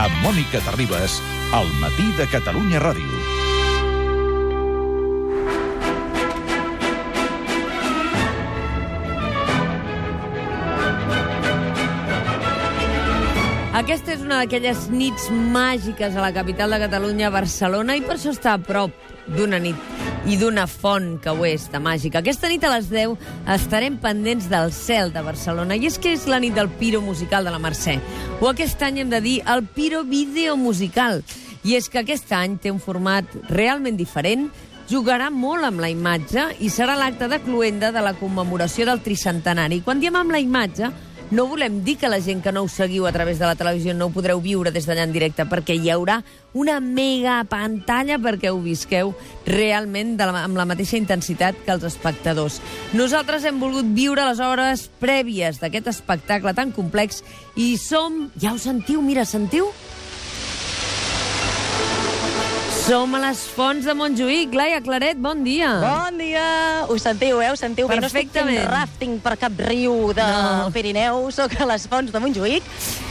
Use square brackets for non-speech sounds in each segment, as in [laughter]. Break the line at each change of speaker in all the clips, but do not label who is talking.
amb Mònica Terribas, al matí de Catalunya Ràdio.
Aquesta és una d'aquelles nits màgiques a la capital de Catalunya, Barcelona, i per això està a prop d'una nit i d'una font que ho és, de màgica. Aquesta nit a les 10 estarem pendents del cel de Barcelona, i és que és la nit del Piro Musical de la Mercè. O aquest any hem de dir el Piro Video Musical. I és que aquest any té un format realment diferent, jugarà molt amb la imatge i serà l'acte de cluenda de la commemoració del tricentenari. Quan diem amb la imatge, no volem dir que la gent que no us seguiu a través de la televisió no ho podreu viure des d'allà en directe, perquè hi haurà una mega pantalla perquè ho visqueu realment de la, amb la mateixa intensitat que els espectadors. Nosaltres hem volgut viure les hores prèvies d'aquest espectacle tan complex i som... Ja ho sentiu? Mira, sentiu? Som a les fonts de Montjuïc. Laia Claret, bon dia.
Bon dia! Ho sentiu, eh? Ho sentiu bé. No estic fent rafting per cap riu del
No.
Pirineu, sóc a les fonts de Montjuïc.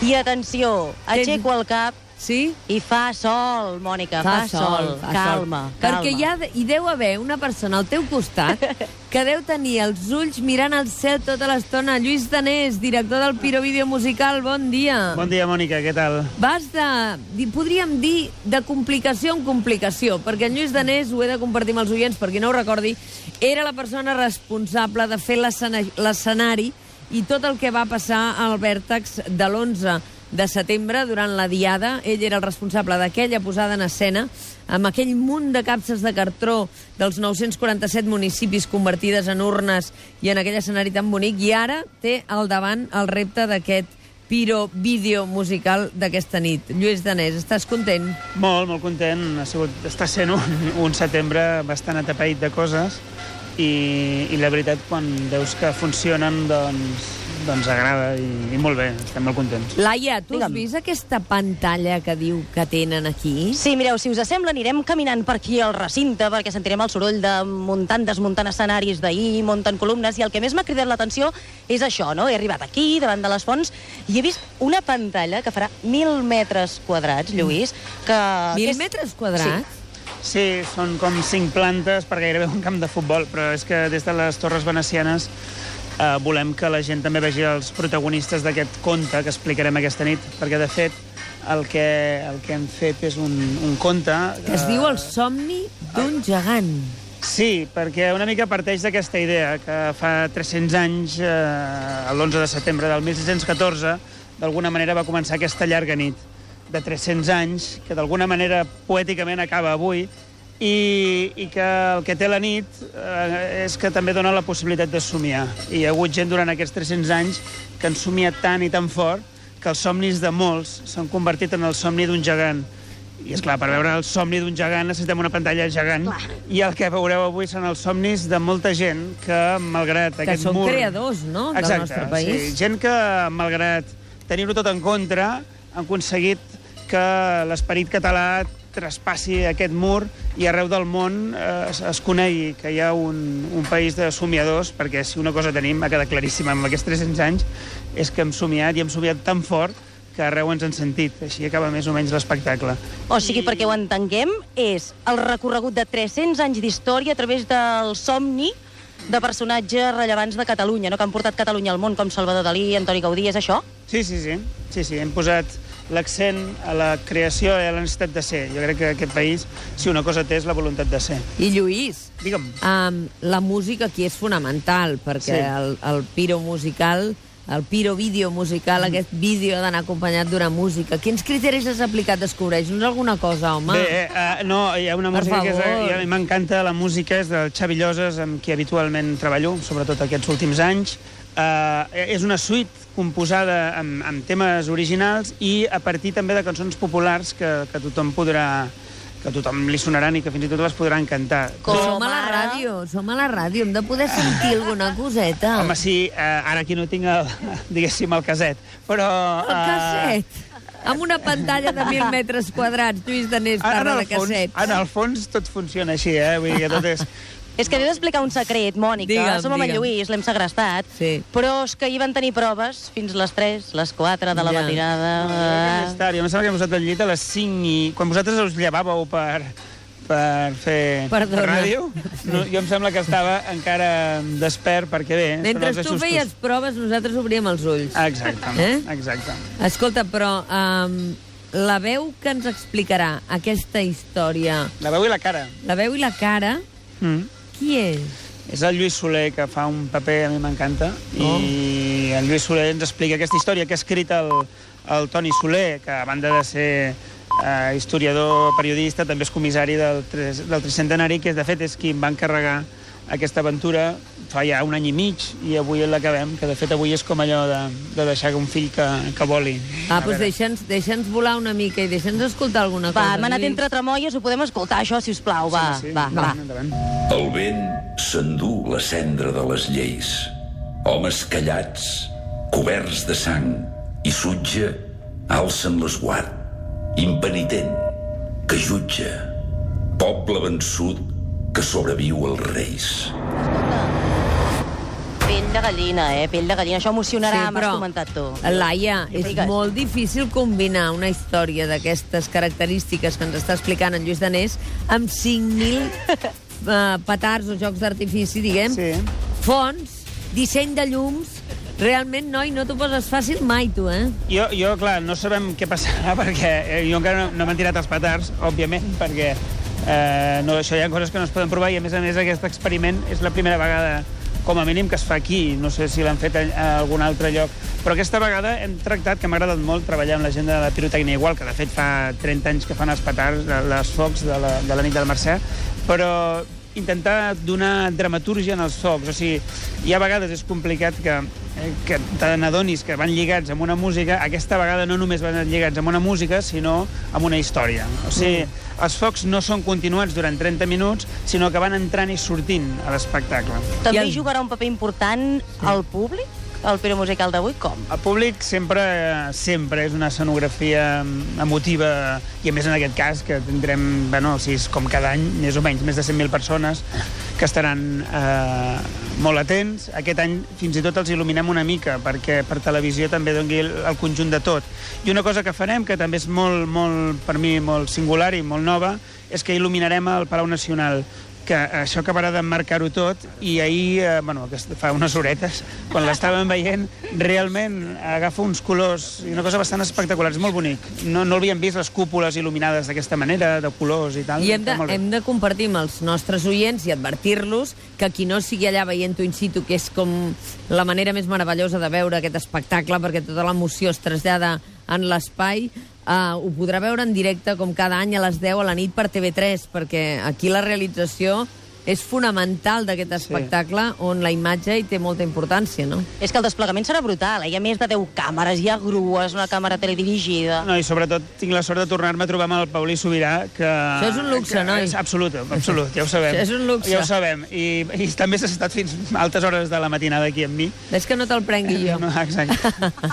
I atenció, aixeco el cap
Sí?
i fa sol, Mònica, fa, sol.
fa
Calma,
sol. Perquè
calma.
hi, ha, hi deu haver una persona al teu costat [laughs] que deu tenir els ulls mirant al cel tota l'estona. Lluís Danés, director del Piro Vídeo Musical, bon dia.
Bon dia, Mònica, què tal?
Vas de, di- podríem dir, de complicació en complicació, perquè en Lluís Danés, ho he de compartir amb els oients, per qui no ho recordi, era la persona responsable de fer l'escena- l'escenari i tot el que va passar al vèrtex de l'11 de setembre durant la diada. Ell era el responsable d'aquella posada en escena amb aquell munt de capses de cartró dels 947 municipis convertides en urnes i en aquell escenari tan bonic i ara té al davant el repte d'aquest piro vídeo musical d'aquesta nit. Lluís Danés, estàs content?
Molt, molt content. Ha sigut, està sent un, un setembre bastant atapeït de coses i, i la veritat, quan veus que funcionen, doncs, doncs agrada i, i molt bé, estem molt contents.
Laia, tu has
Digue'm.
vist aquesta pantalla que diu que tenen aquí?
Sí, mireu, si us sembla, anirem caminant per aquí al recinte perquè sentirem el soroll de muntant, desmuntant escenaris d'ahir, muntant columnes, i el que més m'ha cridat l'atenció és això, no? He arribat aquí, davant de les fonts, i he vist una pantalla que farà mil metres quadrats, Lluís, que...
Mil
que és-
metres quadrats?
Sí, són com cinc plantes per gairebé un camp de futbol, però és que des de les Torres Venecianes eh, volem que la gent també vegi els protagonistes d'aquest conte que explicarem aquesta nit, perquè, de fet, el que, el que hem fet és un, un conte...
Que es diu El somni d'un gegant.
Sí, perquè una mica parteix d'aquesta idea, que fa 300 anys, eh, l'11 de setembre del 1614, d'alguna manera va començar aquesta llarga nit de 300 anys, que d'alguna manera poèticament acaba avui, i, i que el que té la nit eh, és que també dona la possibilitat de somiar. I hi ha hagut gent durant aquests 300 anys que han somiat tant i tan fort que els somnis de molts s'han convertit en el somni d'un gegant. I, és clar, per veure el somni d'un gegant necessitem una pantalla gegant.
Clar.
I el que veureu avui són els somnis de molta gent que, malgrat
Que
aquest
són
mur...
creadors, no?, del
Exacte,
nostre país.
Sí, gent que, malgrat tenir-ho tot en contra, han aconseguit que l'esperit català traspassi aquest mur i arreu del món eh, es, es conegui que hi ha un, un país de somiadors, perquè si una cosa tenim, ha quedat claríssima amb aquests 300 anys, és que hem somiat i hem somiat tan fort que arreu ens han sentit. Així acaba més o menys l'espectacle.
O sigui, perquè ho entenguem, és el recorregut de 300 anys d'història a través del somni de personatges rellevants de Catalunya, no? que han portat Catalunya al món, com Salvador Dalí, Antoni Gaudí, és això?
Sí, sí, sí. sí, sí. Hem posat l'accent a la creació i a la necessitat de ser. Jo crec que aquest país, si una cosa té, és la voluntat de ser.
I Lluís,
Digue'm.
um, la música aquí és fonamental, perquè
Sí.
el, el piro musical, el piro vídeo musical, aquest vídeo ha d'anar acompanyat d'una música. Quins criteris has aplicat? Descobreix-nos alguna cosa, home.
Bé, eh, no, hi ha una
Per
música que és,
favor.
i a mi m'encanta la música, és del Xavi Lloses, amb qui habitualment treballo, sobretot aquests últims anys. Eh, és una suite composada amb, amb temes originals i a partir també de cançons populars que, que tothom podrà que a tothom li sonaran i que fins i tot les podran cantar.
Com
som a la ràdio, som a la ràdio, hem de poder sentir alguna coseta.
Home, sí, eh, ara aquí no tinc, el, [laughs] diguéssim, el caset, però...
El
eh,
casset. Amb una pantalla de mil metres quadrats, Lluís Danés
en
parla
el
de cassets.
en el fons tot funciona així, eh? Vull dir que tot és...
És que he d'explicar un secret, Mònica.
Digue'm,
Som amb en
digue'm.
Lluís, l'hem segrestat.
Sí.
Però és que ahir van tenir proves fins les 3, les 4 de la
Ja.
matinada.
Més tard, jo em sembla que hem posat al llit a les 5 i... Quan vosaltres us llevàveu per, per fer
Perdona.
ràdio, no, jo em sembla que estava encara despert perquè bé... són
Mentre
els
tu
ajustos.
feies proves, nosaltres obríem els ulls.
Exacte,
Eh?
exacte.
Escolta, però um, la veu que ens explicarà aquesta història,
La veu i la cara.
la veu i la cara,
Mm.
Qui és?
És el Lluís Soler, que fa un paper, a mi m'encanta,
Oh.
i el Lluís Soler ens explica aquesta història que ha escrit el, el Toni Soler, que a banda de ser eh, historiador, periodista, també és comissari del, del tricentenari, que de fet és qui em va encarregar aquesta aventura fa ja un any i mig, i avui l'acabem, que de fet avui és com allò de, de deixar un fill que, que voli.
Ah, doncs deixa'ns deixa volar una mica i deixa'ns escoltar alguna
Va,
cosa.
hem anat entre tremoies, ho podem escoltar, això, si us plau. Va,
Sí, sí.
va, va.
Endavant.
El vent s'endú la cendra de les lleis. Homes callats, coberts de sang i sutge, alcen l'esguard. Impenitent, que jutja. Poble vençut, que sobreviu als reis.
Pell de gallina, eh? Pell de gallina. Això emocionarà,
Sí,
m'has comentat tu.
Laia, és
digues.
molt difícil combinar una història d'aquestes característiques que ens està explicant en Lluís Danés amb 5.000 uh, [laughs] petards o jocs d'artifici, diguem,
Sí.
fonts, disseny de llums... Realment, noi, no t'ho poses fàcil mai, tu, eh?
Jo, jo, clar, no sabem què passarà [laughs] perquè eh, jo encara no, no m'han tirat els petards, òbviament, perquè eh, no, això hi ha coses que no es poden provar i, a més a més, aquest experiment és la primera vegada com a mínim que es fa aquí, no sé si l'han fet a, algun altre lloc, però aquesta vegada hem tractat, que m'ha agradat molt treballar amb la gent de la pirotècnia igual, que de fet fa 30 anys que fan els petards, les focs de la, de la nit del Mercè, però intentar donar dramatúrgia en els focs. O sigui, hi ha vegades és complicat que, eh, que te n'adonis que van lligats amb una música. Aquesta vegada no només van lligats amb una música, sinó amb una història. O sigui, els focs no són continuats durant 30 minuts, sinó que van entrant i sortint a l'espectacle.
També
I el-
hi jugarà un paper important el públic, el Pere Musical d'avui, com?
El públic sempre, sempre és una escenografia emotiva, i a més en aquest cas que tindrem, bueno, si és com cada any, més o menys, més de 100.000 persones que estaran eh, molt atents. Aquest any fins i tot els il·luminem una mica perquè per televisió també doni el, el conjunt de tot. I una cosa que farem, que també és molt, molt, per mi molt singular i molt nova, és que il·luminarem el Palau Nacional que això acabarà d'emmarcar-ho tot i ahir, eh, bueno, fa unes horetes, quan l'estàvem veient, realment agafa uns colors i una cosa bastant espectacular, és molt bonic. No, no l'havíem vist les cúpules il·luminades d'aquesta manera, de colors i tal.
I hem de, hem de compartir amb els nostres oients i advertir-los que qui no sigui allà veient-ho in situ, que és com la manera més meravellosa de veure aquest espectacle, perquè tota l'emoció es trasllada en l'espai, uh, ho podrà veure en directe com cada any a les 10 a la nit per TV3, perquè aquí la realització és fonamental d'aquest espectacle on la imatge hi té molta importància, no?
És que el desplegament serà brutal, eh? hi ha més de 10 càmeres, hi ha grues, una càmera teledirigida...
No, i sobretot tinc la sort de tornar-me a trobar amb el Paulí Sobirà, que...
Això és un luxe,
que,
noi.
És absolut, absolut, ja ho sabem. [laughs]
Això és un luxe.
Ja ho sabem. I, i també s'ha estat fins a altes hores de la matinada aquí amb mi.
Ves que no te'l prengui jo. [laughs]
No, exacte.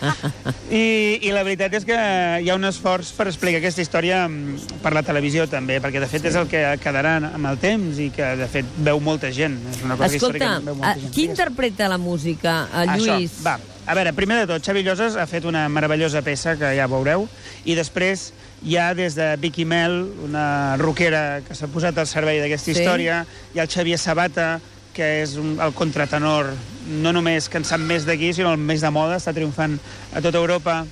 [laughs] I, I la veritat és que hi ha un esforç per explicar aquesta història mm, per la televisió també, perquè de fet és el que quedarà amb el temps i que de fet veu molta gent. És una cosa
Escolta,
que veu molta gent.
qui interpreta la música? Uh, Lluís?
Això, va. A veure, primer de tot, Xavi Lloses ha fet una meravellosa peça que ja veureu, i després hi ha des de Vicky Mel, una rockera que s'ha posat al servei d'aquesta
Sí.
història, hi ha el Xavier Sabata, que és un, el contratenor, no només que en sap més d'aquí, sinó el més de moda, està triomfant a tota Europa.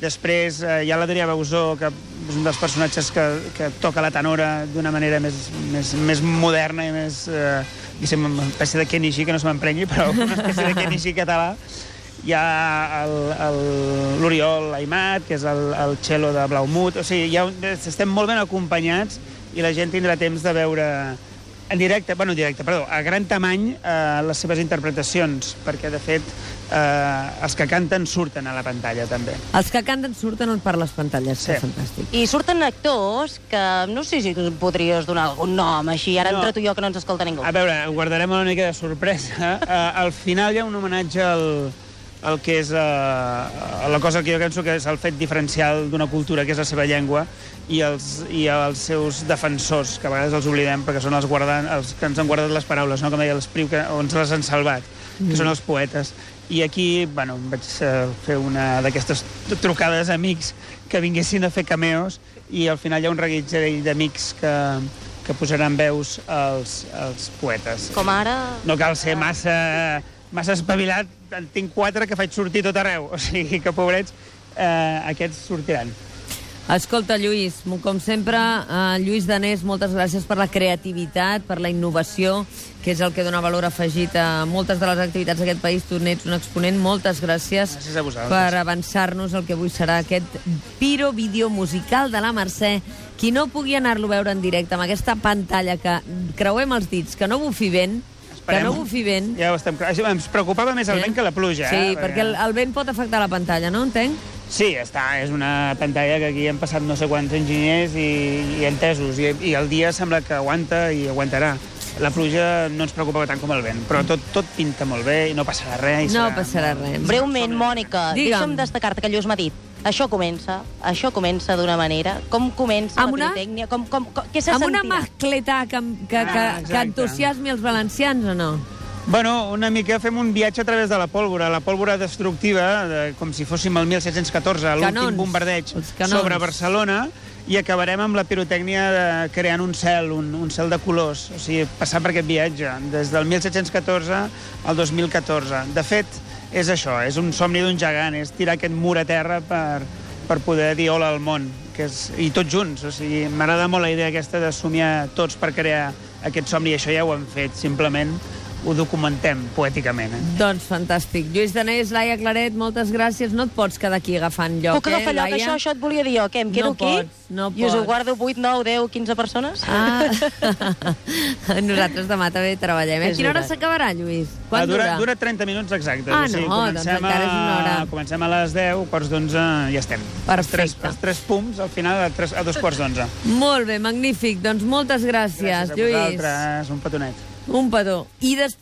Després eh, hi ha l'Adrià Bausó, que és un dels personatges que, que toca la tenora d'una manera més, més, més moderna i més... Eh, diguéssim, una espècie de G, que no se m'emprengui, però una espècie de G català. Hi ha l'Oriol Aimat, que és el, el cello de Blaumut. O sigui, ha, estem molt ben acompanyats i la gent tindrà temps de veure en directe, bueno, en directe, perdó, a gran tamany eh, les seves interpretacions, perquè, de fet, eh, els que canten surten a la pantalla, també.
Els que canten surten per les pantalles,
Sí.
que fantàstic.
I surten actors que no sé si podries donar algun nom així, ara
No.
entre tu i jo que no ens escolta ningú.
A veure, guardarem una mica de sorpresa. Uh, al final hi ha un homenatge al, el que és eh, la cosa que jo penso que és el fet diferencial d'una cultura, que és la seva llengua, i els, i els seus defensors, que a vegades els oblidem perquè són els, guardant, els que ens han guardat les paraules, no? com deia l'Espriu, que o ens les han salvat, que
Mm.
són els poetes. I aquí, bueno, vaig eh, fer una d'aquestes trucades a amics que vinguessin a fer cameos i al final hi ha un reguitzell d'amics que, que posaran veus als, als poetes.
Com ara...
No cal ser massa, massa espavilat, en tinc quatre que faig sortir tot arreu, [laughs] o sigui que, pobrets, eh, aquests sortiran.
Escolta, Lluís, com sempre, eh, Lluís Danés, moltes gràcies per la creativitat, per la innovació, que és el que dona valor afegit a moltes de les activitats d'aquest país. Tu n'ets un exponent. Moltes gràcies,
Gràcies
per avançar-nos el que avui serà aquest Piro Vídeo Musical de la Mercè. Qui no pugui anar-lo a veure en directe amb aquesta pantalla que creuem els dits, que no bufi vent, que no bufi vent,
Ja ho estem... Ens preocupava més el
Eh?
vent que la pluja.
Sí,
eh?
perquè el, el vent pot afectar la pantalla, no entenc?
Sí, està, és una pantalla que aquí han passat no sé quants enginyers i, i entesos, i, i el dia sembla que aguanta i aguantarà. La pluja no ens preocupa tant com el vent, però tot, tot pinta molt bé i no passarà res. I
No
serà
passarà res.
Breument, Mònica,
Digue'm.
deixa'm destacar-te que Lluís m'ha dit això comença, això comença d'una manera. Com comença
Amb
la
una-
pirotècnia? Com, com, com, què se
Amb
sentirà?
una mascleta que, que, que,
Ah,
que entusiasmi els valencians o no?
Bueno, una mica fem un viatge a través de la pólvora, la pólvora destructiva, de, com si fóssim el 1714,
Canons.
l'últim bombardeig sobre Barcelona, i acabarem amb la pirotècnia de, creant un cel, un, un cel de colors, o sigui, passar per aquest viatge, des del 1714 al 2014. De fet, és això, és un somni d'un gegant, és tirar aquest mur a terra per, per poder dir hola al món, que és, i tots junts, o sigui, m'agrada molt la idea aquesta de somiar tots per crear aquest somni, i això ja ho hem fet, simplement ho documentem poèticament. Eh?
Doncs fantàstic. Lluís Danés, Laia Claret, moltes gràcies. No et pots quedar aquí agafant lloc,
Puc agafar
eh,
lloc,
Laia?
això, això et volia dir jo. Què, em quedo
No
aquí?
pots, no
I us ho guardo 8, 9, 10, 15 persones?
Ah, [laughs] nosaltres demà també treballem. A
És
quina hora s'acabarà, Lluís?
Ah,
Quan
dura,
dura?
dura 30 minuts exactes.
Ah,
o sigui,
no, doncs
comencem
encara és una hora.
A, comencem a les 10, quarts d'11, ja estem. Els tres,
Perfecte.
els tres pums, al final, a, tres, a dos quarts d'onze.
Molt bé, magnífic. Doncs moltes gràcies,
Gràcies a
Lluís.
vosaltres, un petonet.
Un petó. I després